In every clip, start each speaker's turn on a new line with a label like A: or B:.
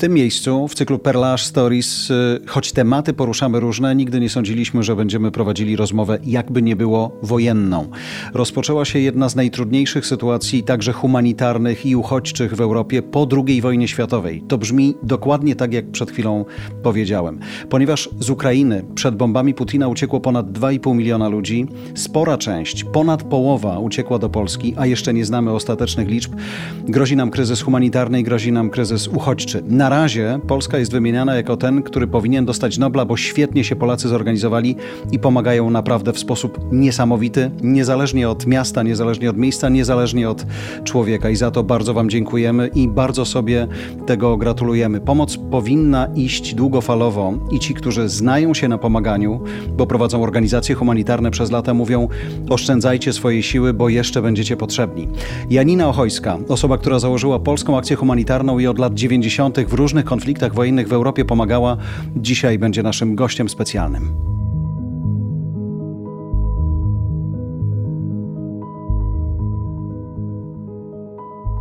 A: tym miejscu, w cyklu Perlaż Stories, y, choć tematy poruszamy różne, nigdy nie sądziliśmy, że będziemy prowadzili rozmowę jakby nie było wojenną. Rozpoczęła się jedna z najtrudniejszych sytuacji, także humanitarnych i uchodźczych w Europie po II wojnie światowej. To brzmi dokładnie tak, jak przed chwilą powiedziałem. Ponieważ z Ukrainy przed bombami Putina uciekło ponad 2,5 miliona ludzi, spora część, ponad połowa uciekła do Polski, a jeszcze nie znamy ostatecznych liczb, grozi nam kryzys humanitarny i grozi nam kryzys uchodźczy. Na razie Polska jest wymieniana jako ten, który powinien dostać Nobla, bo świetnie się Polacy zorganizowali i pomagają naprawdę w sposób niesamowity, niezależnie od miasta, niezależnie od miejsca, niezależnie od człowieka. I za to bardzo Wam dziękujemy i bardzo sobie tego gratulujemy. Pomoc powinna iść długofalowo i ci, którzy znają się na pomaganiu, bo prowadzą organizacje humanitarne przez lata, mówią: oszczędzajcie swoje siły, bo jeszcze będziecie potrzebni. Janina Ochojska, osoba, która założyła Polską Akcję Humanitarną i od lat 90. w różnych konfliktach wojennych w Europie pomagała, dzisiaj będzie naszym gościem specjalnym.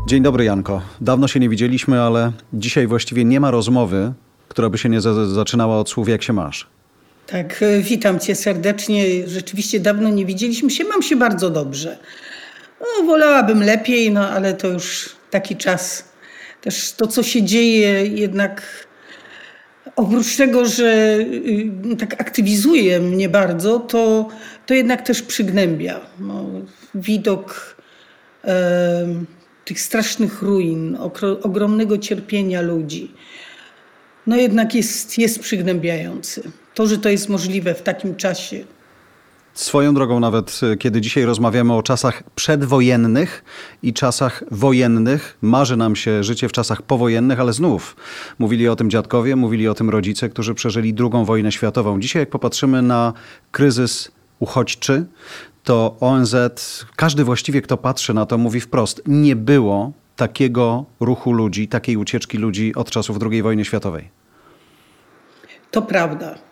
A: Dzień dobry, Janko. Dawno się nie widzieliśmy, ale dzisiaj właściwie nie ma rozmowy, która by się nie za zaczynała od słów, jak się masz.
B: Tak, e, witam cię serdecznie. Rzeczywiście dawno nie widzieliśmy się. Mam się bardzo dobrze. No, wolałabym lepiej, no ale to już taki czas. Też to, co się dzieje, jednak oprócz tego, że y, tak aktywizuje mnie bardzo, to, to jednak też przygnębia. No, widok e, tych strasznych ruin, ogromnego cierpienia ludzi, no jednak jest, jest przygnębiający. To, że to jest możliwe w takim czasie.
A: Swoją drogą, nawet e, kiedy dzisiaj rozmawiamy o czasach przedwojennych i czasach wojennych, marzy nam się życie w czasach powojennych, ale znów mówili o tym dziadkowie, mówili o tym rodzice, którzy przeżyli II wojnę światową. Dzisiaj, jak popatrzymy na kryzys uchodźczy, to ONZ, każdy właściwie, kto patrzy na to, mówi wprost: nie było takiego ruchu ludzi, takiej ucieczki ludzi od czasów II wojny światowej.
B: To prawda.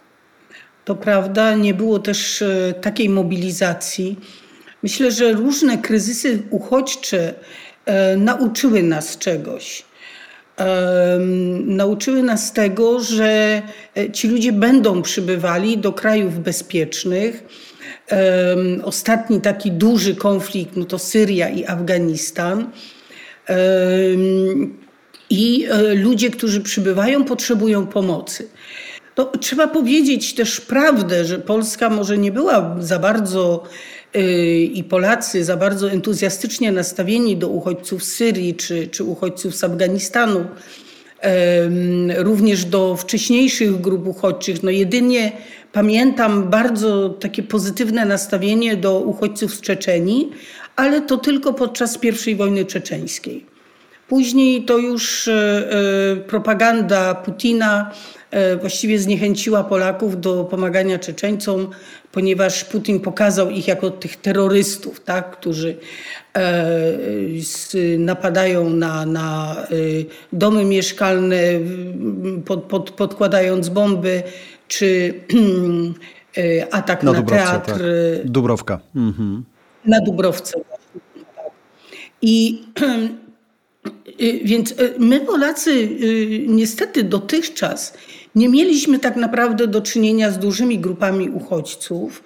B: To prawda, nie było też e, takiej mobilizacji. Myślę, że różne kryzysy uchodźcze e, nauczyły nas czegoś. E, nauczyły nas tego, że ci ludzie będą przybywali do krajów bezpiecznych. Ostatni taki duży konflikt no to Syria i Afganistan. I ludzie, którzy przybywają, potrzebują pomocy. No, trzeba powiedzieć też prawdę, że Polska może nie była za bardzo yy, i Polacy za bardzo entuzjastycznie nastawieni do uchodźców z Syrii czy, czy uchodźców z Afganistanu, również do wcześniejszych grup uchodźczych. No jedynie pamiętam bardzo takie pozytywne nastawienie do uchodźców z Czeczenii, ale to tylko podczas I wojny czeczeńskiej. Później to już yy, propaganda Putina E, właściwie zniechęciła Polaków do pomagania Czeczeńcom, ponieważ Putin pokazał ich jako tych terrorystów, tak, którzy e, napadają na, na e, domy mieszkalne, pod, pod, podkładając bomby, czy atak na, na teatr. Tak.
A: Dubrowka. Mhm.
B: Na Dubrowce. I więc y, my, Polacy, y, niestety dotychczas nie mieliśmy tak naprawdę do czynienia z dużymi grupami uchodźców.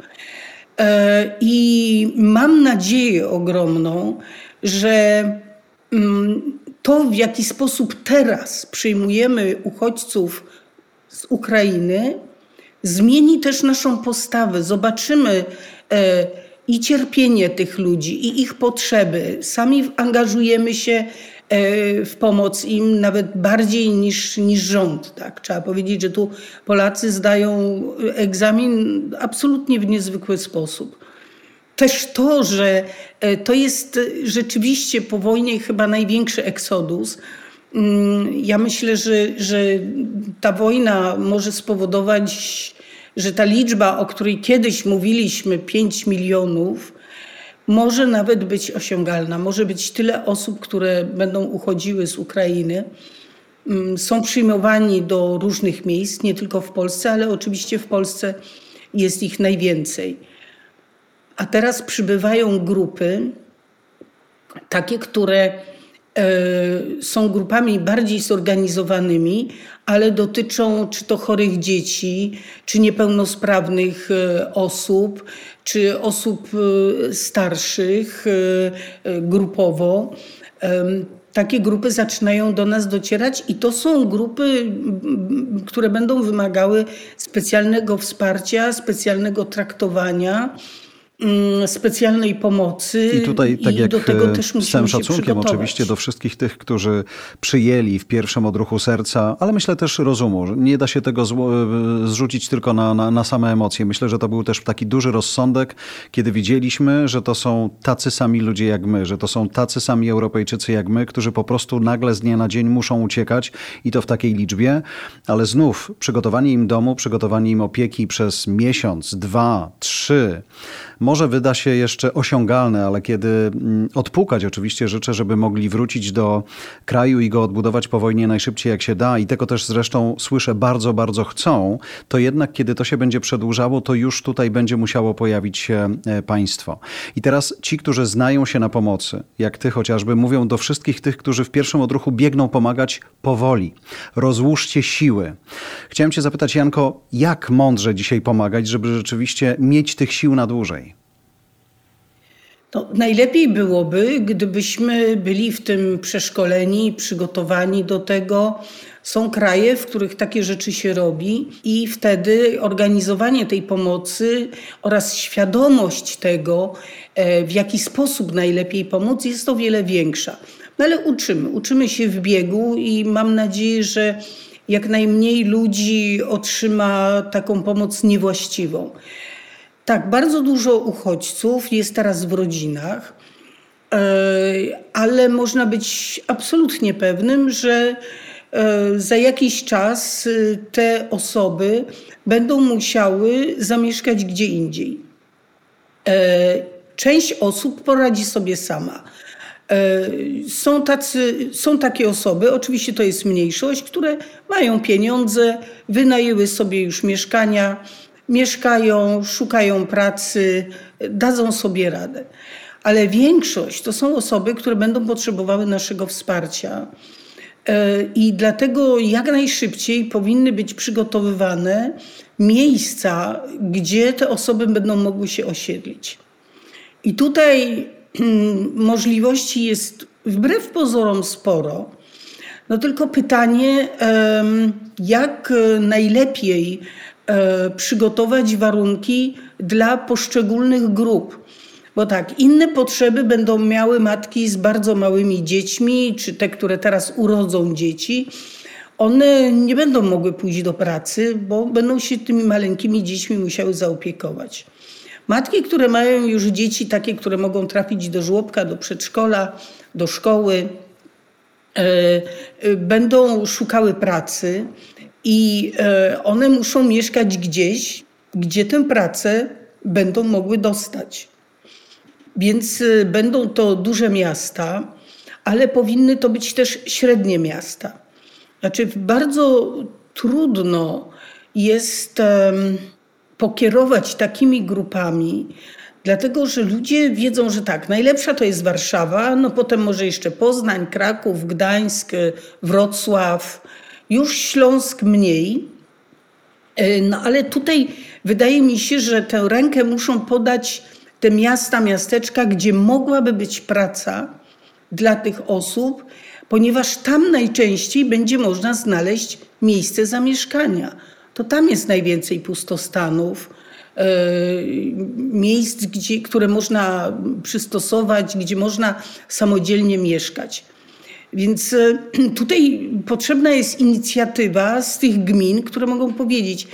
B: I mam nadzieję ogromną, że mm, to, w jaki sposób teraz przyjmujemy uchodźców z Ukrainy, zmieni też naszą postawę. Zobaczymy e, i cierpienie tych ludzi, i ich potrzeby. Sami angażujemy się w pomoc im nawet bardziej niż, niż rząd. Tak? Trzeba powiedzieć, że tu Polacy zdają egzamin absolutnie w niezwykły sposób. Też to, że e, to jest rzeczywiście po wojnie chyba największy eksodus. Mm, ja myślę, że, że ta wojna może spowodować, że ta liczba, o której kiedyś mówiliśmy, 5 milionów, może nawet być osiągalna. Może być tyle osób, które będą uchodziły z Ukrainy. Mm, są przyjmowani do różnych miejsc, nie tylko w Polsce, ale oczywiście w Polsce jest ich najwięcej. A teraz przybywają grupy, takie, które są grupami bardziej zorganizowanymi, ale dotyczą czy to chorych dzieci, czy niepełnosprawnych osób, czy osób starszych grupowo takie grupy zaczynają do nas docierać i to są grupy, które będą wymagały specjalnego wsparcia, specjalnego traktowania. Mm, specjalnej pomocy.
A: I tutaj, tak i jak do tego e, też z całym szacunkiem oczywiście do wszystkich tych, którzy przyjęli w pierwszym odruchu serca, ale myślę też rozumu. Nie da się tego e, zrzucić tylko na, na, na same emocje. Myślę, że to był też taki duży rozsądek, kiedy widzieliśmy, że to są tacy sami ludzie jak my, że to są tacy sami Europejczycy jak my, którzy po prostu nagle z dnia na dzień muszą uciekać i to w takiej liczbie, ale znów przygotowanie im domu, przygotowanie im opieki przez miesiąc, dwa, trzy, może wyda się jeszcze osiągalne, ale kiedy mm, odpukać, oczywiście życzę, żeby mogli wrócić do kraju i go odbudować po wojnie najszybciej jak się da i tego też zresztą słyszę bardzo, bardzo chcą, to jednak kiedy to się będzie przedłużało, to już tutaj będzie musiało pojawić się e, państwo. I teraz ci, którzy znają się na pomocy, jak ty chociażby, mówią do wszystkich tych, którzy w pierwszym odruchu biegną pomagać powoli. Rozłóżcie siły. Chciałem cię zapytać, Janko, jak mądrze dzisiaj pomagać, żeby rzeczywiście mieć tych sił na dłużej?
B: No, najlepiej byłoby, gdybyśmy byli w tym przeszkoleni, przygotowani do tego. Są kraje, w których takie rzeczy się robi, i wtedy organizowanie tej pomocy oraz świadomość tego, e, w jaki sposób najlepiej pomóc, jest o wiele większa. No ale uczymy, uczymy się w biegu i mam nadzieję, że jak najmniej ludzi otrzyma taką pomoc niewłaściwą. Tak, bardzo dużo uchodźców jest teraz w rodzinach, e, ale można być absolutnie pewnym, że e, za jakiś czas e, te osoby będą musiały zamieszkać gdzie indziej. Część osób poradzi sobie sama. Są, tacy, są takie osoby, oczywiście to jest mniejszość, które mają pieniądze, wynajęły sobie już mieszkania, mieszkają, szukają pracy, dadzą sobie radę. Ale większość to są osoby, które będą potrzebowały naszego wsparcia. E, I dlatego jak najszybciej powinny być przygotowywane miejsca, gdzie te osoby będą mogły się osiedlić. I tutaj hmm, możliwości jest wbrew pozorom sporo. No tylko pytanie, jak najlepiej przygotować warunki dla poszczególnych grup. Bo tak, inne potrzeby będą miały matki z bardzo małymi dziećmi, czy te, które teraz urodzą dzieci. One nie będą mogły pójść do pracy, bo będą się tymi maleńkimi dziećmi musiały zaopiekować. Matki, które mają już dzieci takie, które mogą trafić do żłobka, do przedszkola, do szkoły, e, e, będą szukały pracy i e, one muszą mieszkać gdzieś, gdzie tę pracę będą mogły dostać. Więc e, będą to duże miasta, ale powinny to być też średnie miasta. Znaczy, bardzo trudno jest pokierować takimi grupami, dlatego że ludzie wiedzą, że tak, najlepsza to jest Warszawa, no potem może jeszcze Poznań, Kraków, Gdańsk, Wrocław, już Śląsk mniej. E, no ale tutaj wydaje mi się, że tę rękę muszą podać te miasta, miasteczka, gdzie mogłaby być praca dla tych osób, ponieważ tam najczęściej będzie można znaleźć miejsce zamieszkania. To tam jest najwięcej pustostanów, e, miejsc, gdzie, które można przystosować, gdzie można samodzielnie mieszkać. Więc e, tutaj potrzebna jest inicjatywa z tych gmin, które mogą powiedzieć,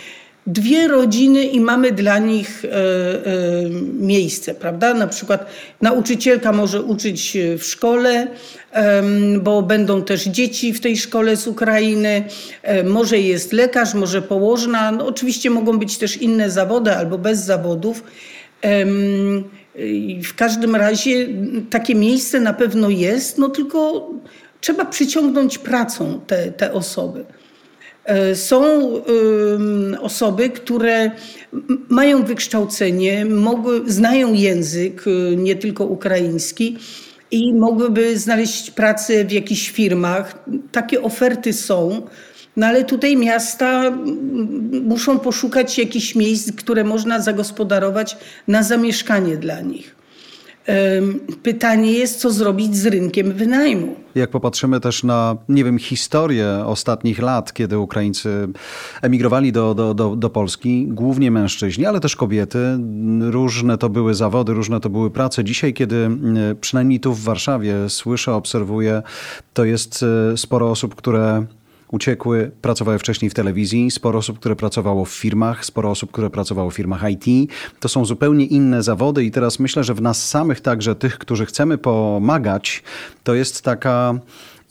B: dwie rodziny i mamy dla nich e, e, miejsce, prawda? Na przykład nauczycielka może uczyć w szkole, bo będą też dzieci w tej szkole z Ukrainy, może jest lekarz, może położna, no oczywiście mogą być też inne zawody albo bez zawodów. W każdym razie takie miejsce na pewno jest, no tylko trzeba przyciągnąć pracą te, te osoby. E, są osoby, które mają wykształcenie, mogły, znają język, e, nie tylko ukraiński, i mogłyby znaleźć pracę w jakichś firmach. Takie oferty są. No ale tutaj miasta muszą poszukać jakichś miejsc, które można zagospodarować na zamieszkanie dla nich. Pytanie jest, co zrobić z rynkiem wynajmu.
A: Jak popatrzymy też na, nie wiem, historię ostatnich lat, kiedy Ukraińcy emigrowali do, do, do, do Polski, głównie mężczyźni, ale też kobiety, różne to były zawody, różne to były prace. Dzisiaj, kiedy przynajmniej tu w Warszawie słyszę, obserwuję, to jest e, sporo osób, które uciekły, pracowały wcześniej w telewizji, sporo osób, które pracowało w firmach, sporo osób, które pracowało w firmach IT. To są zupełnie inne zawody i teraz myślę, że w nas samych także tych, którzy chcemy pomagać, to jest taka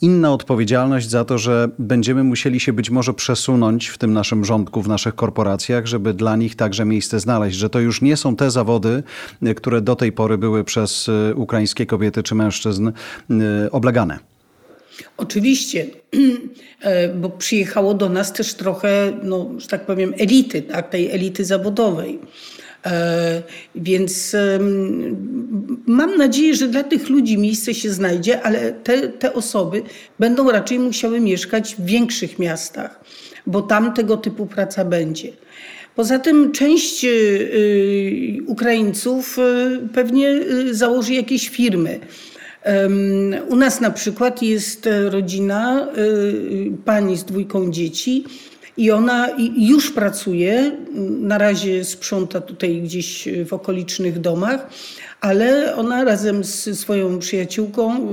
A: inna odpowiedzialność za to, że będziemy musieli się być może przesunąć w tym naszym rządku, w naszych korporacjach, żeby dla nich także miejsce znaleźć, że to już nie są te zawody, które do tej pory były przez y, ukraińskie kobiety czy mężczyzn y, oblegane.
B: Oczywiście, e, bo przyjechało do nas też trochę, no, że tak powiem, elity, tak, tej elity zawodowej. E, więc mam nadzieję, że dla tych ludzi miejsce się znajdzie, ale te, te osoby będą raczej musiały mieszkać w większych miastach, bo tam tego typu praca będzie. Poza tym część y, y, Ukraińców y, pewnie założy jakieś firmy. U nas na przykład jest e, rodzina y, pani z dwójką dzieci i ona już pracuje, na razie sprząta tutaj gdzieś w okolicznych domach, ale ona razem z swoją przyjaciółką,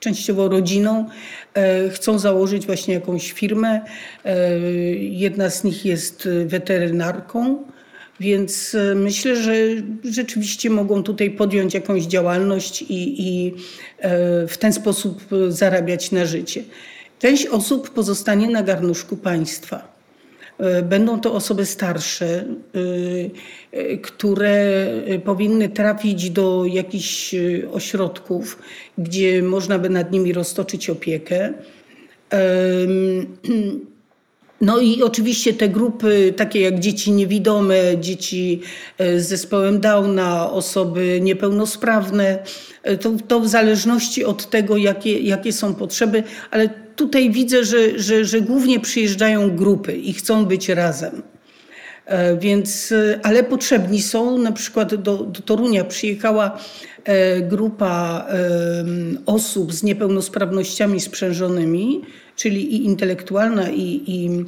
B: częściowo rodziną, e, chcą założyć właśnie jakąś firmę. E, jedna z nich jest weterynarką. Więc e, myślę, że rzeczywiście mogą tutaj podjąć jakąś działalność i, i e, w ten sposób zarabiać na życie. Część osób pozostanie na garnuszku państwa. E, będą to osoby starsze, które powinny trafić do jakichś ośrodków, gdzie można by nad nimi roztoczyć opiekę. No i oczywiście te grupy, takie jak dzieci niewidome, dzieci e, z zespołem Downa, osoby niepełnosprawne, e, to, to w zależności od tego, jakie, jakie są potrzeby, ale tutaj widzę, że, że, że głównie przyjeżdżają grupy i chcą być razem. E, więc, ale potrzebni są, na przykład do, do Torunia przyjechała grupa osób z niepełnosprawnościami sprzężonymi, czyli i intelektualna, i, i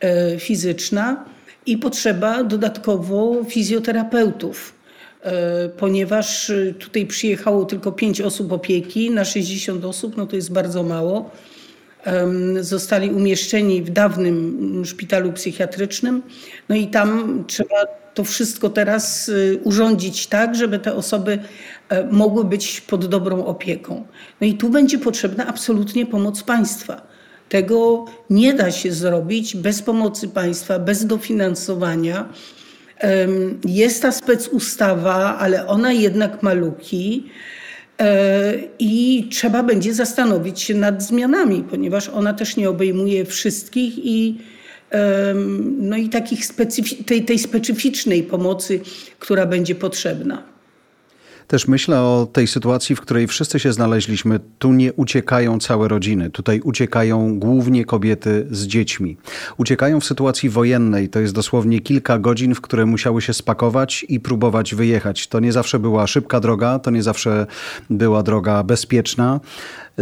B: e, fizyczna, i potrzeba dodatkowo fizjoterapeutów e, ponieważ tutaj przyjechało tylko 5 osób opieki na 60 osób, no to jest bardzo mało. Zostali umieszczeni w dawnym szpitalu psychiatrycznym, no i tam trzeba to wszystko teraz e, urządzić tak, żeby te osoby mogły być pod dobrą opieką. No i tu będzie potrzebna absolutnie pomoc państwa. Tego nie da się zrobić bez pomocy państwa, bez dofinansowania. Jest ta specustawa, ale ona jednak ma luki e, i trzeba będzie zastanowić się nad zmianami, ponieważ ona też nie obejmuje wszystkich i, no i takich specyfi- tej, tej specyficznej pomocy, która będzie potrzebna.
A: Też myślę o tej sytuacji, w której wszyscy się znaleźliśmy. Tu nie uciekają całe rodziny, tutaj uciekają głównie kobiety z dziećmi. Uciekają w sytuacji wojennej, to jest dosłownie kilka godzin, w które musiały się spakować i próbować wyjechać. To nie zawsze była szybka droga, to nie zawsze była droga bezpieczna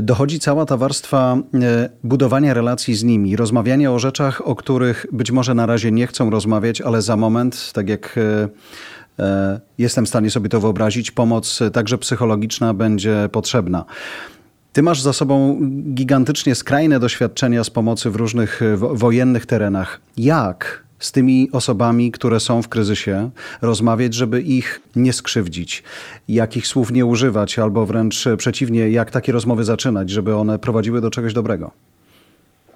A: dochodzi cała ta warstwa e, budowania relacji z nimi, rozmawiania o rzeczach, o których być może na razie nie chcą rozmawiać, ale za moment, tak jak e, jestem w stanie sobie to wyobrazić. Pomoc e, także psychologiczna będzie potrzebna. Ty masz za sobą gigantycznie skrajne doświadczenia z pomocy w różnych e, wojennych terenach. Jak z tymi osobami, które są w kryzysie, rozmawiać, żeby ich nie skrzywdzić, jakich słów nie używać, albo wręcz przeciwnie, jak takie rozmowy zaczynać, żeby one prowadziły do czegoś dobrego?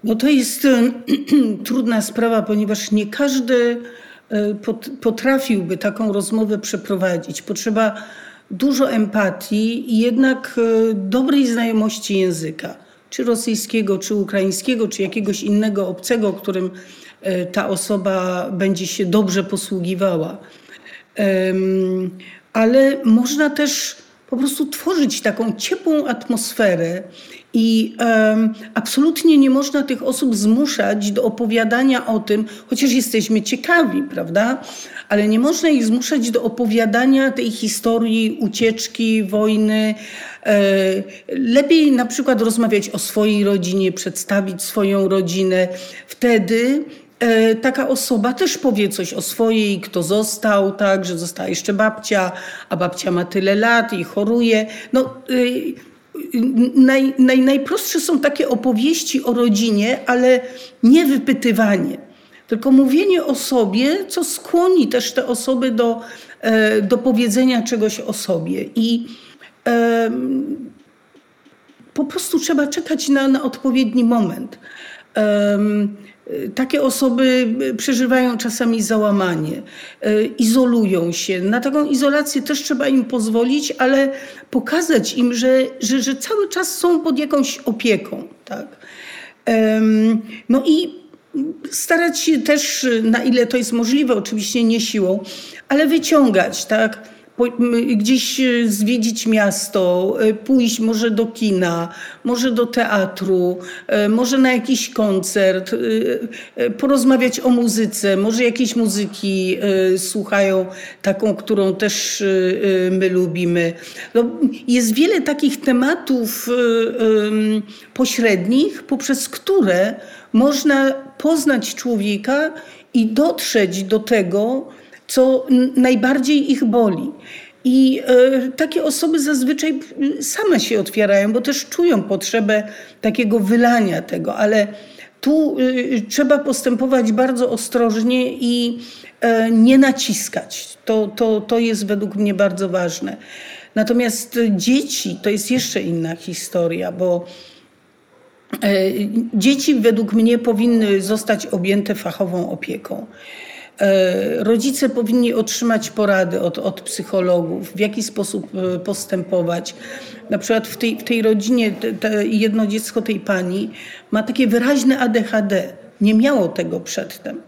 B: No to jest trudna sprawa, ponieważ nie każdy E, potrafiłby taką rozmowę przeprowadzić. Potrzeba dużo empatii i jednak e, dobrej znajomości języka, czy rosyjskiego, czy ukraińskiego, czy jakiegoś innego obcego, którym e, ta osoba będzie się dobrze posługiwała. Ale można też po prostu tworzyć taką ciepłą atmosferę i um, absolutnie nie można tych osób zmuszać do opowiadania o tym, chociaż jesteśmy ciekawi, prawda? Ale nie można ich zmuszać do opowiadania tej historii ucieczki, wojny. E, lepiej na przykład rozmawiać o swojej rodzinie, przedstawić swoją rodzinę. Wtedy taka osoba też powie coś o swojej, kto został, tak, że została jeszcze babcia, a babcia ma tyle lat i choruje. No, y, naj, naj, najprostsze są takie opowieści o rodzinie, ale nie wypytywanie, tylko mówienie o sobie, co skłoni też te osoby do, e, do powiedzenia czegoś o sobie. I e, po prostu trzeba czekać na, na odpowiedni moment. E, takie osoby przeżywają czasami załamanie, e, izolują się. Na taką izolację też trzeba im pozwolić, ale pokazać im, że, że, że cały czas są pod jakąś opieką. Tak? No i starać się też, na ile to jest możliwe, oczywiście nie siłą, ale wyciągać, tak? Gdzieś e, zwiedzić miasto, e, pójść może do kina, może do teatru, e, może na jakiś koncert, porozmawiać o muzyce, może jakieś muzyki słuchają, taką, którą też my lubimy. No, jest wiele takich tematów pośrednich, poprzez które można poznać człowieka i dotrzeć do tego, co najbardziej ich boli. I e, takie osoby zazwyczaj same się otwierają, bo też czują potrzebę takiego wylania tego, ale tu y, trzeba postępować bardzo ostrożnie i e, nie naciskać. To, to, to jest według mnie bardzo ważne. Natomiast dzieci to jest jeszcze inna historia, bo e, dzieci według mnie powinny zostać objęte fachową opieką. E, rodzice powinni otrzymać porady od, od psychologów, w jaki sposób e, postępować. Na przykład w tej, w tej rodzinie te, jedno dziecko tej pani ma takie wyraźne ADHD. Nie miało tego przedtem.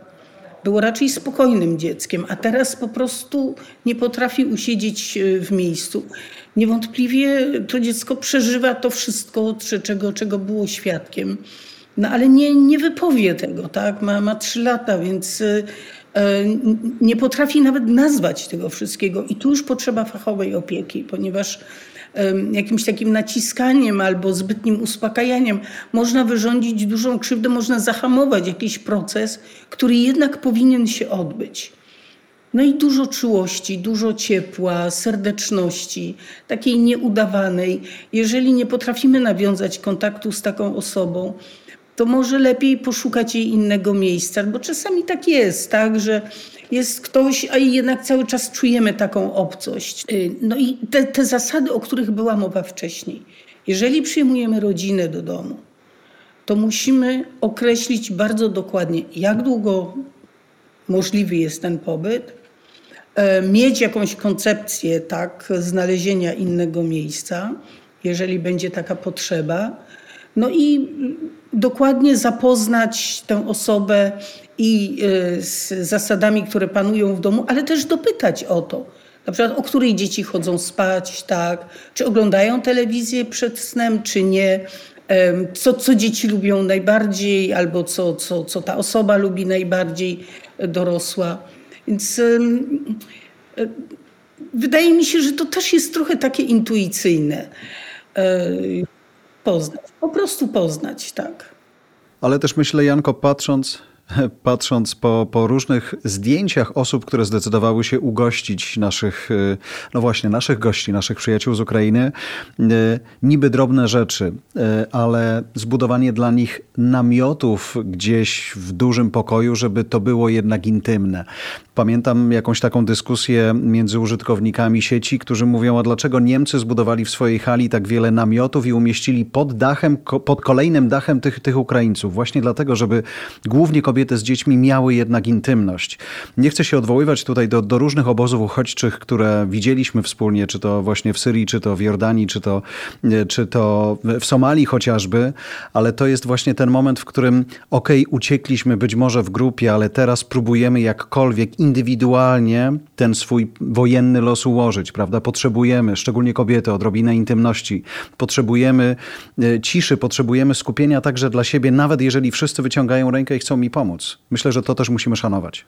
B: Było raczej spokojnym dzieckiem, a teraz po prostu nie potrafi usiedzieć e, w miejscu. Niewątpliwie to dziecko przeżywa to wszystko, czego, czego było świadkiem. No ale nie, nie wypowie tego, tak? Ma, trzy lata, więc nie potrafi nawet nazwać tego wszystkiego. I tu już potrzeba fachowej opieki, ponieważ jakimś takim naciskaniem albo zbytnim uspokajaniem można wyrządzić dużą krzywdę, można zahamować jakiś proces, który jednak powinien się odbyć. No i dużo czułości, dużo ciepła, serdeczności, takiej nieudawanej. Jeżeli nie potrafimy nawiązać kontaktu z taką osobą, to może lepiej poszukać jej innego miejsca, bo czasami tak jest, tak, że jest ktoś, a jednak cały czas czujemy taką obcość. Y, no i te, te zasady, o których była mowa wcześniej. Jeżeli przyjmujemy rodzinę do domu, to musimy określić bardzo dokładnie, jak długo możliwy jest ten pobyt, e, mieć jakąś koncepcję tak, znalezienia innego miejsca, jeżeli będzie taka potrzeba. No i dokładnie zapoznać tę osobę i e, z zasadami, które panują w domu, ale też dopytać o to. Na przykład, o której dzieci chodzą spać, tak? Czy oglądają telewizję przed snem, czy nie? Co, co dzieci lubią najbardziej, albo co, co, co ta osoba lubi najbardziej e, dorosła. Więc e, wydaje mi się, że to też jest trochę takie intuicyjne. Poznać, po prostu poznać, tak.
A: Ale też myślę, Janko, patrząc patrząc po, po różnych zdjęciach osób, które zdecydowały się ugościć naszych, e, no właśnie, naszych gości, naszych przyjaciół z Ukrainy, e, niby drobne rzeczy, e, ale zbudowanie dla nich namiotów gdzieś w dużym pokoju, żeby to było jednak intymne. Pamiętam jakąś taką dyskusję między użytkownikami sieci, którzy mówią, a dlaczego Niemcy zbudowali w swojej hali tak wiele namiotów i umieścili pod dachem, pod kolejnym dachem tych, tych Ukraińców. Właśnie dlatego, żeby głównie kobiety kobiety z dziećmi miały jednak intymność. Nie chcę się odwoływać tutaj do, do różnych obozów uchodźczych, które widzieliśmy wspólnie, czy to właśnie w Syrii, czy to w Jordanii, czy to, czy to w Somalii chociażby, ale to jest właśnie ten moment, w którym okej, okay, uciekliśmy być może w grupie, ale teraz próbujemy jakkolwiek indywidualnie ten swój wojenny los ułożyć, prawda? Potrzebujemy, szczególnie kobiety, odrobinę intymności. Potrzebujemy e, ciszy, potrzebujemy skupienia także dla siebie, nawet jeżeli wszyscy wyciągają rękę i chcą mi pomóc. Myślę, że to też musimy szanować.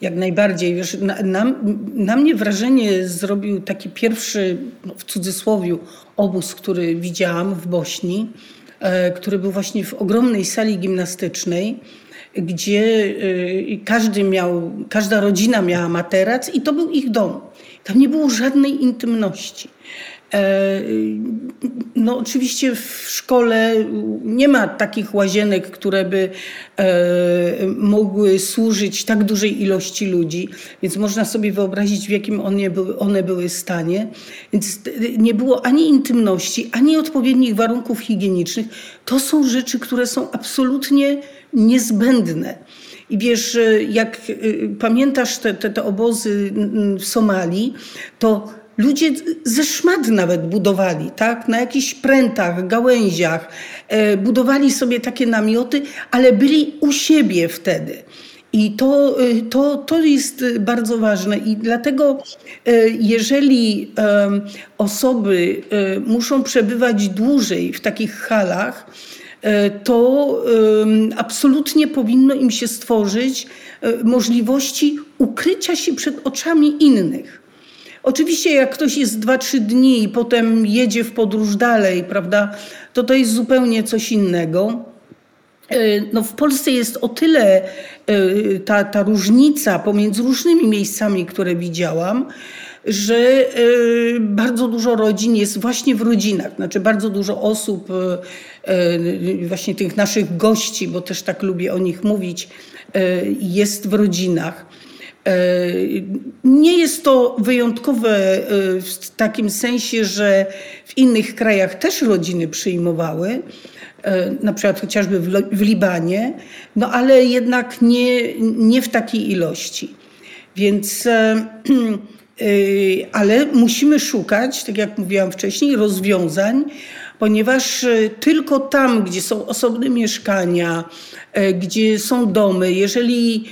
B: Jak najbardziej. Wiesz, na, na, na, mnie wrażenie zrobił taki pierwszy, no, w cudzysłowie, obóz, który widziałam w Bośni, e, który był właśnie w ogromnej sali gimnastycznej, gdzie e, każdy miał, każda rodzina miała materac i to był ich dom. Tam nie było żadnej intymności. E, no, oczywiście w szkole nie ma takich łazienek, które by e, mogły służyć tak dużej ilości ludzi, więc można sobie wyobrazić, w jakim one były, one były stanie. Więc nie było ani intymności, ani odpowiednich warunków higienicznych. To są rzeczy, które są absolutnie niezbędne. I wiesz, jak y, pamiętasz te, te, te obozy w Somalii, to ludzie ze szmat nawet budowali, tak? Na jakichś prętach, gałęziach. E, budowali sobie takie namioty, ale byli u siebie wtedy. I to, y, to, to jest bardzo ważne. I dlatego, e, jeżeli osoby e, muszą przebywać dłużej w takich halach, E, to absolutnie powinno im się stworzyć e, możliwości ukrycia się przed oczami innych. Oczywiście, jak ktoś jest 2-3 dni i potem jedzie w podróż dalej, prawda, to to jest zupełnie coś innego. E, no w Polsce jest o tyle ta, ta różnica pomiędzy różnymi miejscami, które widziałam, że e, bardzo dużo rodzin jest właśnie w rodzinach. Znaczy bardzo dużo osób, e, e, właśnie tych naszych gości, bo też tak lubię o nich mówić, jest w rodzinach. Nie jest to wyjątkowe w takim sensie, że w innych krajach też rodziny przyjmowały, na przykład chociażby w Libanie, no ale jednak nie, nie w takiej ilości. Więc ale musimy szukać, tak jak mówiłam wcześniej, rozwiązań, ponieważ y, tylko tam, gdzie są osobne mieszkania, y, gdzie są domy, jeżeli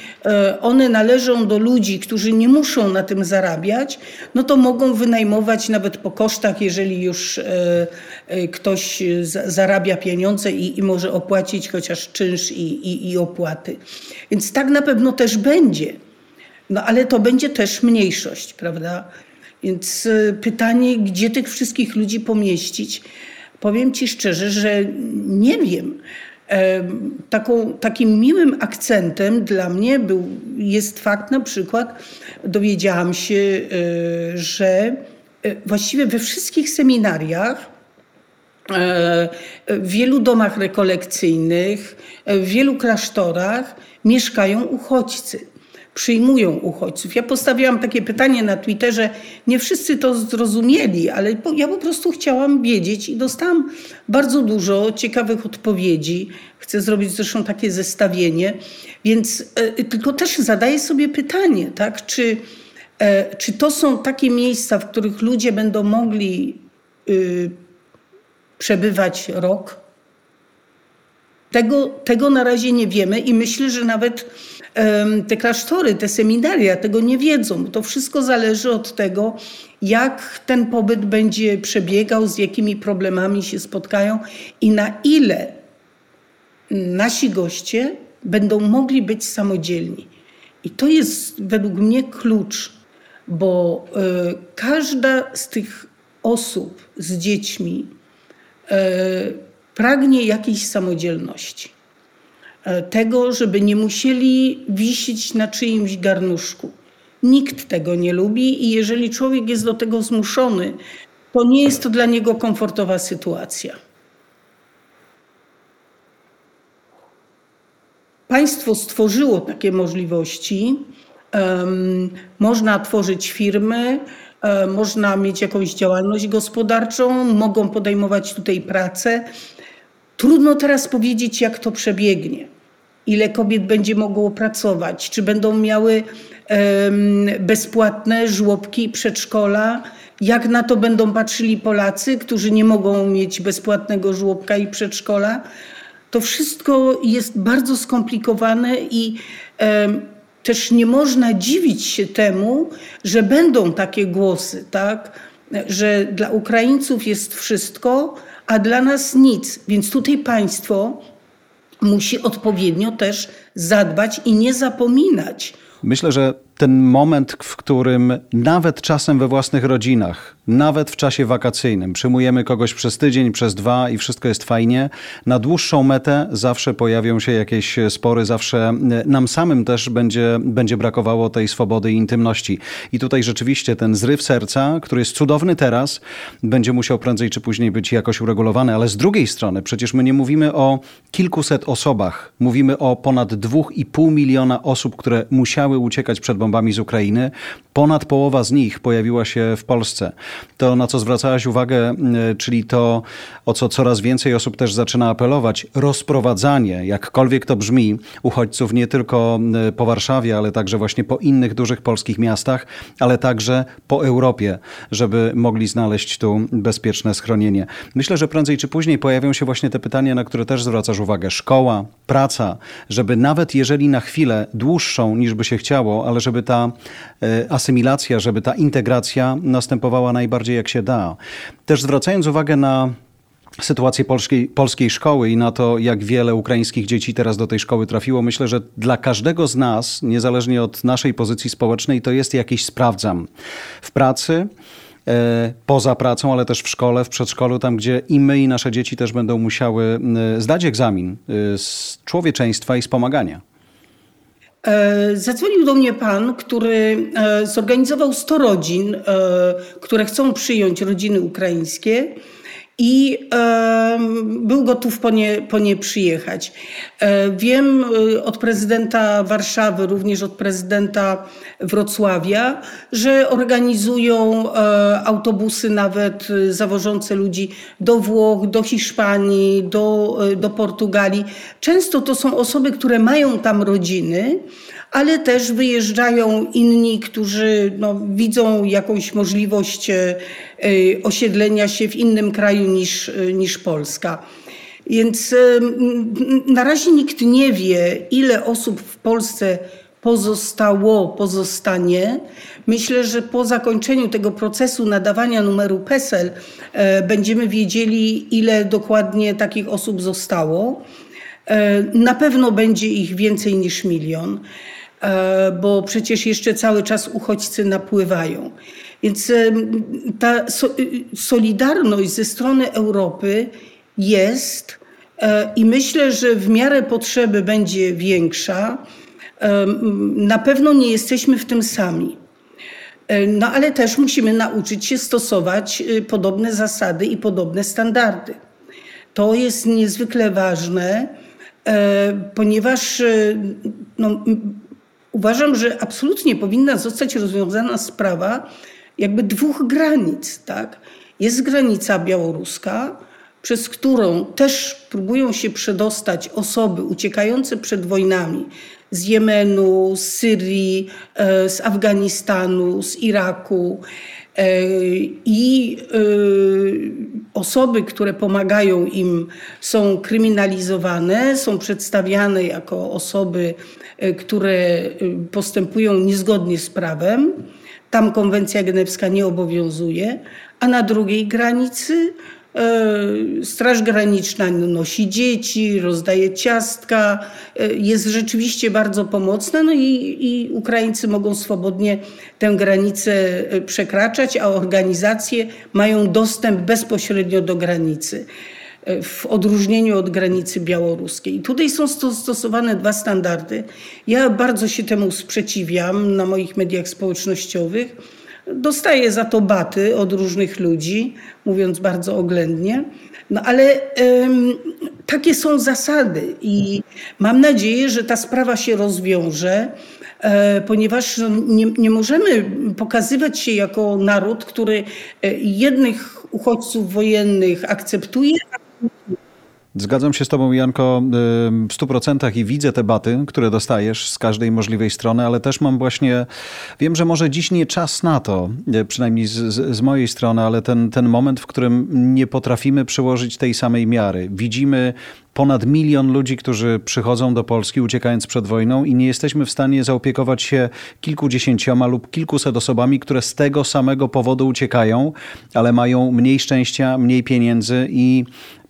B: one należą do ludzi, którzy nie muszą na tym zarabiać, no to mogą wynajmować nawet po kosztach, jeżeli już ktoś zarabia pieniądze i, i może opłacić chociaż czynsz i, i, i opłaty. Więc tak na pewno też będzie. No ale to będzie też mniejszość, prawda? Więc e, pytanie, gdzie tych wszystkich ludzi pomieścić? Powiem Ci szczerze, że nie wiem. E, taką, takim miłym akcentem dla mnie był, jest fakt na przykład, dowiedziałam się, e, że właściwie we wszystkich seminariach, w wielu domach rekolekcyjnych, w wielu klasztorach mieszkają uchodźcy przyjmują uchodźców. Ja postawiłam takie pytanie na Twitterze, nie wszyscy to zrozumieli, ale ja po prostu chciałam wiedzieć i dostałam bardzo dużo ciekawych odpowiedzi. Chcę zrobić zresztą takie zestawienie, więc e, tylko też zadaję sobie pytanie, tak, czy, e, czy to są takie miejsca, w których ludzie będą mogli y, przebywać rok? Tego, tego na razie nie wiemy i myślę, że nawet te klasztory, te seminaria tego nie wiedzą. To wszystko zależy od tego, jak ten pobyt będzie przebiegał, z jakimi problemami się spotkają i na ile nasi goście będą mogli być samodzielni. I to jest według mnie klucz, bo e, każda z tych osób z dziećmi e, pragnie jakiejś samodzielności. E, tego, żeby nie musieli wisieć na czyimś garnuszku. Nikt tego nie lubi i jeżeli człowiek jest do tego zmuszony, to nie jest to dla niego komfortowa sytuacja. Państwo stworzyło takie możliwości. Um, można tworzyć firmy, um, można mieć jakąś działalność gospodarczą, mogą podejmować tutaj pracę. Trudno teraz powiedzieć, jak to przebiegnie. Ile kobiet będzie mogło pracować, czy będą miały bezpłatne żłobki przedszkola, jak na to będą patrzyli Polacy, którzy nie mogą mieć bezpłatnego żłobka i przedszkola. To wszystko jest bardzo skomplikowane i też nie można dziwić się temu, że będą takie głosy, tak? że dla Ukraińców jest wszystko, a dla nas nic. Więc tutaj państwo musi odpowiednio też zadbać i nie zapominać.
A: Myślę, że ten moment, w którym nawet czasem we własnych rodzinach, nawet w czasie wakacyjnym przyjmujemy kogoś przez tydzień, przez dwa i wszystko jest fajnie, na dłuższą metę zawsze pojawią się jakieś spory, zawsze nam samym też będzie, będzie brakowało tej swobody i intymności. I tutaj rzeczywiście ten zryw serca, który jest cudowny teraz, będzie musiał prędzej czy później być jakoś uregulowany, ale z drugiej strony przecież my nie mówimy o kilkuset osobach, mówimy o ponad dwóch i pół miliona osób, które musiały uciekać przed bombami z Ukrainy. Ponad połowa z nich pojawiła się w Polsce. To, na co zwracałaś uwagę, czyli to, o co coraz więcej osób też zaczyna apelować, rozprowadzanie, jakkolwiek to brzmi, uchodźców nie tylko po Warszawie, ale także właśnie po innych dużych polskich miastach, ale także po Europie, żeby mogli znaleźć tu bezpieczne schronienie. Myślę, że prędzej czy później pojawią się właśnie te pytania, na które też zwracasz uwagę. Szkoła, praca, żeby nawet jeżeli na chwilę dłuższą niż by się chciało, ale żeby ta e, asymilacja, żeby ta integracja następowała najbardziej jak się da. Też zwracając uwagę na sytuację polskiej, polskiej szkoły i na to, jak wiele ukraińskich dzieci teraz do tej szkoły trafiło, myślę, że dla każdego z nas, niezależnie od naszej pozycji społecznej, to jest jakiś sprawdzam. W pracy, poza pracą, ale też w szkole, w przedszkolu, tam gdzie i my, i nasze dzieci też będą musiały zdać egzamin z człowieczeństwa i wspomagania.
B: E, zadzwonił do mnie pan, który e, zorganizował 100 rodzin, e, które chcą przyjąć rodziny ukraińskie i był gotów po nie, po nie przyjechać. Wiem od prezydenta Warszawy, również od prezydenta Wrocławia, że organizują autobusy nawet zawożące ludzi do Włoch, do Hiszpanii, do, do Portugalii. Często to są osoby, które mają tam rodziny, ale też wyjeżdżają inni, którzy no, widzą jakąś możliwość e, osiedlenia się w innym kraju niż, niż Polska. Więc e, na razie nikt nie wie, ile osób w Polsce pozostało, pozostanie. Myślę, że po zakończeniu tego procesu nadawania numeru PESEL e, będziemy wiedzieli, ile dokładnie takich osób zostało. Na pewno będzie ich więcej niż milion. E, bo przecież jeszcze cały czas uchodźcy napływają. Więc e, ta solidarność ze strony Europy jest e, i myślę, że w miarę potrzeby będzie większa. Na pewno nie jesteśmy w tym sami. No ale też musimy nauczyć się stosować podobne zasady i podobne standardy. To jest niezwykle ważne, ponieważ no, uważam, że absolutnie powinna zostać rozwiązana sprawa jakby dwóch granic. Tak? Jest granica białoruska, przez którą też próbują się przedostać osoby uciekające przed wojnami z Jemenu, z Syrii, e, z Afganistanu, z Iraku. E, I e, osoby, które pomagają im, są kryminalizowane, są przedstawiane jako osoby, e, które postępują niezgodnie z prawem. Tam konwencja genewska nie obowiązuje, a na drugiej granicy Straż Graniczna nosi dzieci, rozdaje ciastka, e, jest rzeczywiście bardzo pomocna, no i, i Ukraińcy mogą swobodnie tę granicę e, przekraczać, a organizacje mają dostęp bezpośrednio do granicy w odróżnieniu od granicy białoruskiej. Tutaj są stosowane dwa standardy. Ja bardzo się temu sprzeciwiam na moich mediach społecznościowych Dostaję za to baty od różnych ludzi, mówiąc bardzo oględnie. No ale ym, takie są zasady i mam nadzieję, że ta sprawa się rozwiąże, e, ponieważ no, nie, nie możemy pokazywać się jako naród, który e, jednych uchodźców wojennych akceptuje,
A: Zgadzam się z Tobą, Janko, w stu procentach i widzę te baty, które dostajesz z każdej możliwej strony, ale też mam właśnie, wiem, że może dziś nie czas na to, przynajmniej z, z, z, mojej strony, ale ten, ten moment, w którym nie potrafimy przyłożyć tej samej miary. Widzimy ponad milion ludzi, którzy przychodzą do Polski uciekając przed wojną i nie jesteśmy w stanie zaopiekować się kilkudziesięcioma lub kilkuset osobami, które z tego samego powodu uciekają, ale mają mniej szczęścia, mniej pieniędzy i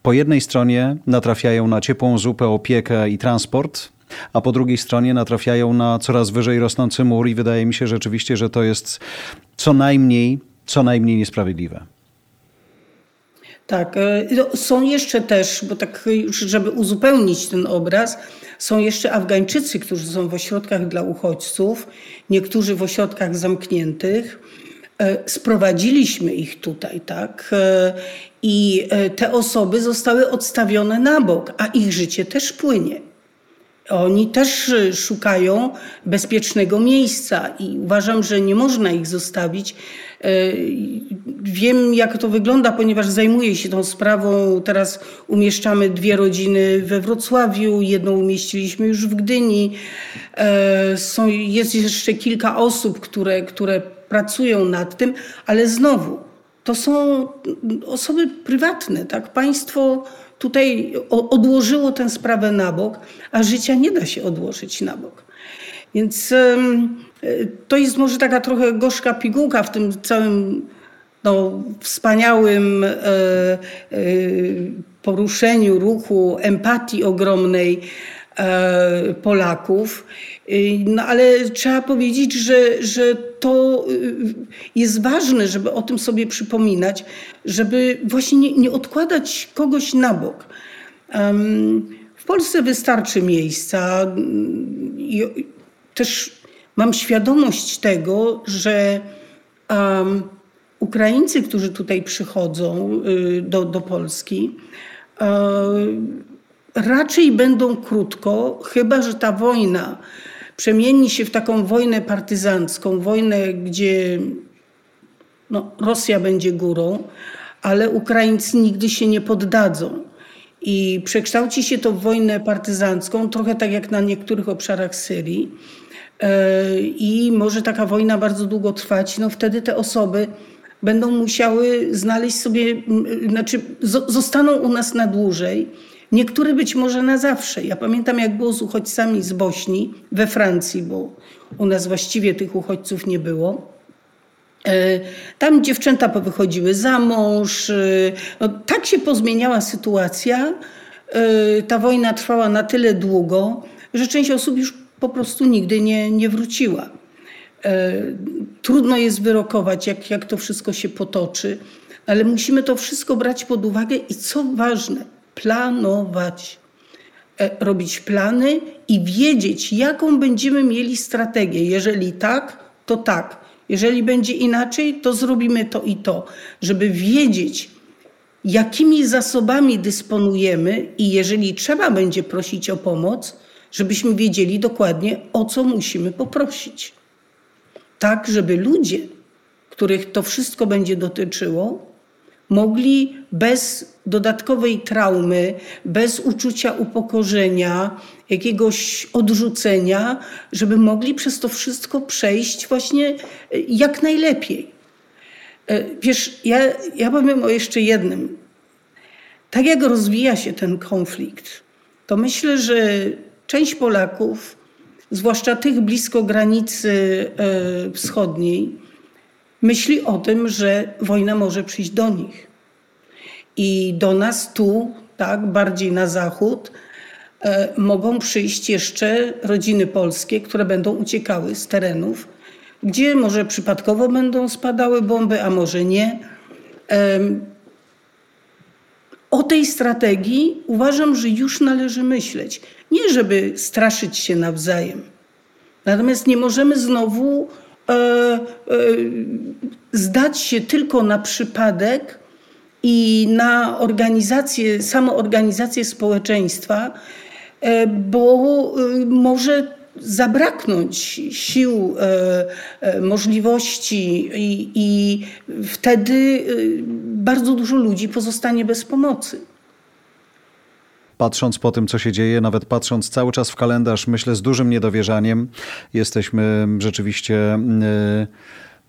A: po jednej stronie natrafiają na ciepłą zupę, opiekę i transport, a po drugiej stronie natrafiają na coraz wyżej rosnący mur i wydaje mi się rzeczywiście, że to jest co najmniej, co najmniej niesprawiedliwe.
B: Tak, e, są jeszcze też, bo tak już, żeby uzupełnić ten obraz, są jeszcze Afgańczycy, którzy są w ośrodkach dla uchodźców, niektórzy w ośrodkach zamkniętych. E, sprowadziliśmy ich tutaj, tak? E, I te osoby zostały odstawione na bok, a ich życie też płynie. Oni też szukają bezpiecznego miejsca i uważam, że nie można ich zostawić E, wiem, jak to wygląda, ponieważ zajmuję się tą sprawą. Teraz umieszczamy dwie rodziny we Wrocławiu, jedną umieściliśmy już w Gdyni. E, są, jest jeszcze kilka osób, które, które pracują nad tym, ale znowu to są osoby prywatne, tak? Państwo tutaj odłożyło tę sprawę na bok, a życia nie da się odłożyć na bok. Więc to jest może taka trochę gorzka pigułka w tym całym no, wspaniałym e, e, poruszeniu ruchu, empatii ogromnej Polaków. No ale trzeba powiedzieć, że, że to jest ważne, żeby o tym sobie przypominać, żeby właśnie nie, nie odkładać kogoś na bok. W Polsce wystarczy miejsca. Też mam świadomość tego, że Ukraińcy, którzy tutaj przychodzą y, do, do Polski, y, raczej będą krótko, chyba że ta wojna przemieni się w taką wojnę partyzancką, wojnę, gdzie no, Rosja będzie górą, ale Ukraińcy nigdy się nie poddadzą. I przekształci się to w wojnę partyzancką, trochę tak jak na niektórych obszarach Syrii. E, i może taka wojna bardzo długo trwać, no wtedy te osoby będą musiały znaleźć sobie, znaczy zostaną u nas na dłużej, niektóre być może na zawsze. Ja pamiętam, jak było z uchodźcami z Bośni we Francji, bo u nas właściwie tych uchodźców nie było. E, tam dziewczęta powychodziły za mąż. E, no, tak się pozmieniała sytuacja. Ta wojna trwała na tyle długo, że część osób już po prostu nigdy nie, nie wróciła. E, trudno jest wyrokować, jak, jak to wszystko się potoczy, ale musimy to wszystko brać pod uwagę i co ważne, planować. E, robić plany i wiedzieć, jaką będziemy mieli strategię. Jeżeli tak, to tak. Jeżeli będzie inaczej, to zrobimy to i to, żeby wiedzieć, jakimi zasobami dysponujemy i jeżeli trzeba będzie prosić o pomoc, żebyśmy wiedzieli dokładnie, o co musimy poprosić. Tak, żeby ludzie, których to wszystko będzie dotyczyło, mogli bez dodatkowej traumy, bez uczucia upokorzenia, jakiegoś odrzucenia, żeby mogli przez to wszystko przejść właśnie e, jak najlepiej. E, wiesz, ja, ja powiem o jeszcze jednym. Tak jak rozwija się ten konflikt, to myślę, że część Polaków, zwłaszcza tych blisko granicy e, wschodniej, myśli o tym, że wojna może przyjść do nich. I do nas tu, tak, bardziej na zachód, e, mogą przyjść jeszcze rodziny polskie, które będą uciekały z terenów, gdzie może przypadkowo będą spadały bomby, a może nie. O tej strategii uważam, że już należy myśleć. Nie, żeby straszyć się nawzajem. Natomiast nie możemy znowu e, e, zdać się tylko na przypadek i na organizację, samoorganizację społeczeństwa, e, bo e, może zabraknąć sił, e, e, możliwości i, i wtedy bardzo dużo ludzi pozostanie bez pomocy.
A: Patrząc po tym, co się dzieje, nawet patrząc cały czas w kalendarz, myślę z dużym niedowierzaniem. Jesteśmy rzeczywiście. Yy,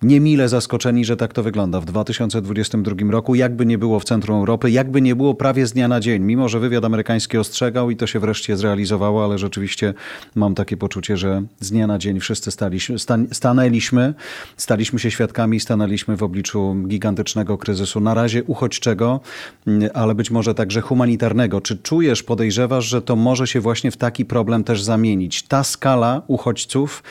A: niemile zaskoczeni, że tak to wygląda w 2022 roku. Jakby nie było w centrum Europy, jakby nie było prawie z dnia na dzień, mimo że wywiad amerykański ostrzegał i to się wreszcie zrealizowało, ale rzeczywiście mam takie poczucie, że z dnia na dzień wszyscy staliśmy, stan, stanęliśmy, staliśmy się świadkami, stanęliśmy w obliczu gigantycznego kryzysu, na razie uchodźczego, ale być może także humanitarnego. Czy czujesz, podejrzewasz, że to może się właśnie w taki problem też zamienić? Ta skala uchodźców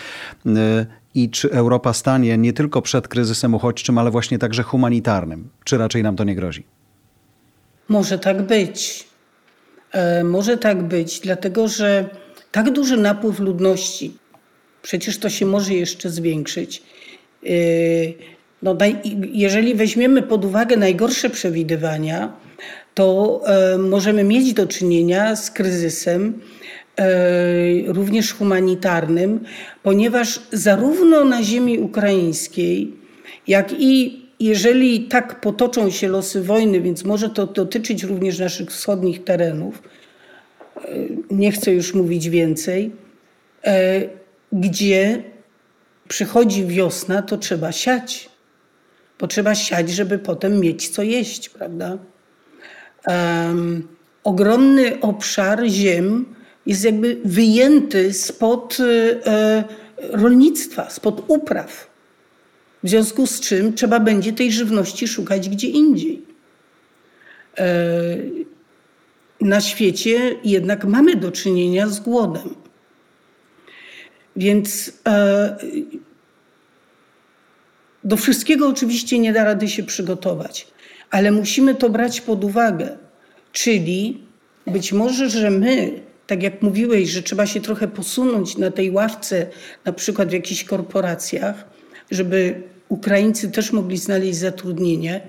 A: i czy Europa stanie nie tylko przed kryzysem uchodźczym, ale właśnie także humanitarnym? Czy raczej nam to nie grozi?
B: Może tak być. E, może tak być, dlatego że tak duży napływ ludności, przecież to się może jeszcze zwiększyć. E, no, jeżeli weźmiemy pod uwagę najgorsze przewidywania, to e, możemy mieć do czynienia z kryzysem, również humanitarnym, ponieważ zarówno na ziemi ukraińskiej, jak i jeżeli tak potoczą się losy wojny, więc może to dotyczyć również naszych wschodnich terenów, e, nie chcę już mówić więcej, e, gdzie przychodzi wiosna, to trzeba siać. Bo trzeba siać, żeby potem mieć co jeść, prawda? Um, ogromny obszar ziem jest jakby wyjęty spod e, e, rolnictwa, spod upraw. W związku z czym trzeba będzie tej żywności szukać gdzie indziej. E, na świecie jednak mamy do czynienia z głodem. Więc do wszystkiego oczywiście nie da rady się przygotować, ale musimy to brać pod uwagę. Czyli być może, że my tak jak mówiłeś, że trzeba się trochę posunąć na tej ławce, na przykład w jakichś korporacjach, żeby Ukraińcy też mogli znaleźć zatrudnienie,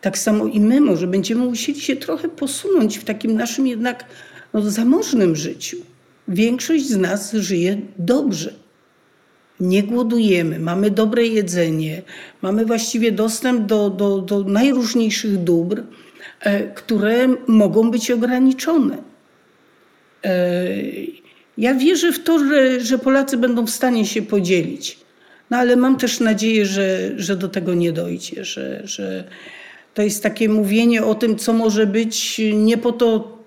B: tak samo i my może będziemy musieli się trochę posunąć w takim naszym jednak no, zamożnym życiu. Większość z nas żyje dobrze. Nie głodujemy, mamy dobre jedzenie, mamy właściwie dostęp do, do, do najróżniejszych dóbr, e, które mogą być ograniczone. E, ja wierzę w to, że, że Polacy będą w stanie się podzielić. No ale mam też nadzieję, że, że do tego nie dojdzie, że, że to jest takie mówienie o tym, co może być nie po to,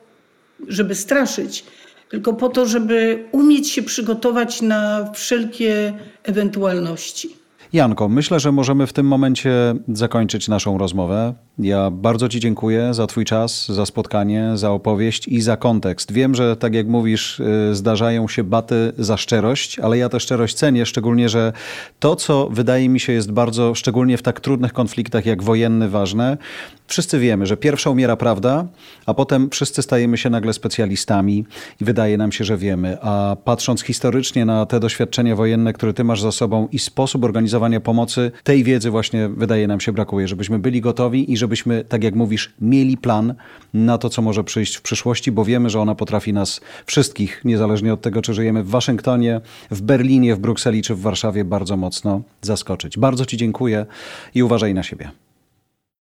B: żeby straszyć, tylko po to, żeby umieć się przygotować na wszelkie ewentualności.
A: Janko, myślę, że możemy w tym momencie zakończyć naszą rozmowę. Ja bardzo Ci dziękuję za Twój czas, za spotkanie, za opowieść i za kontekst. Wiem, że tak jak mówisz, y, zdarzają się baty za szczerość, ale ja tę szczerość cenię, szczególnie, że to, co wydaje mi się jest bardzo, szczególnie w tak trudnych konfliktach jak wojenny, ważne, wszyscy wiemy, że pierwsza umiera prawda, a potem wszyscy stajemy się nagle specjalistami i wydaje nam się, że wiemy. A patrząc historycznie na te doświadczenia wojenne, które Ty masz za sobą i sposób organizowania pomocy, tej wiedzy właśnie wydaje nam się brakuje, żebyśmy byli gotowi i żeby żebyśmy, tak jak mówisz, mieli plan na to, co może przyjść w przyszłości, bo wiemy, że ona potrafi nas wszystkich, niezależnie od tego, czy żyjemy w Waszyngtonie, w Berlinie, w Brukseli czy w Warszawie, bardzo mocno zaskoczyć. Bardzo Ci dziękuję i uważaj na siebie.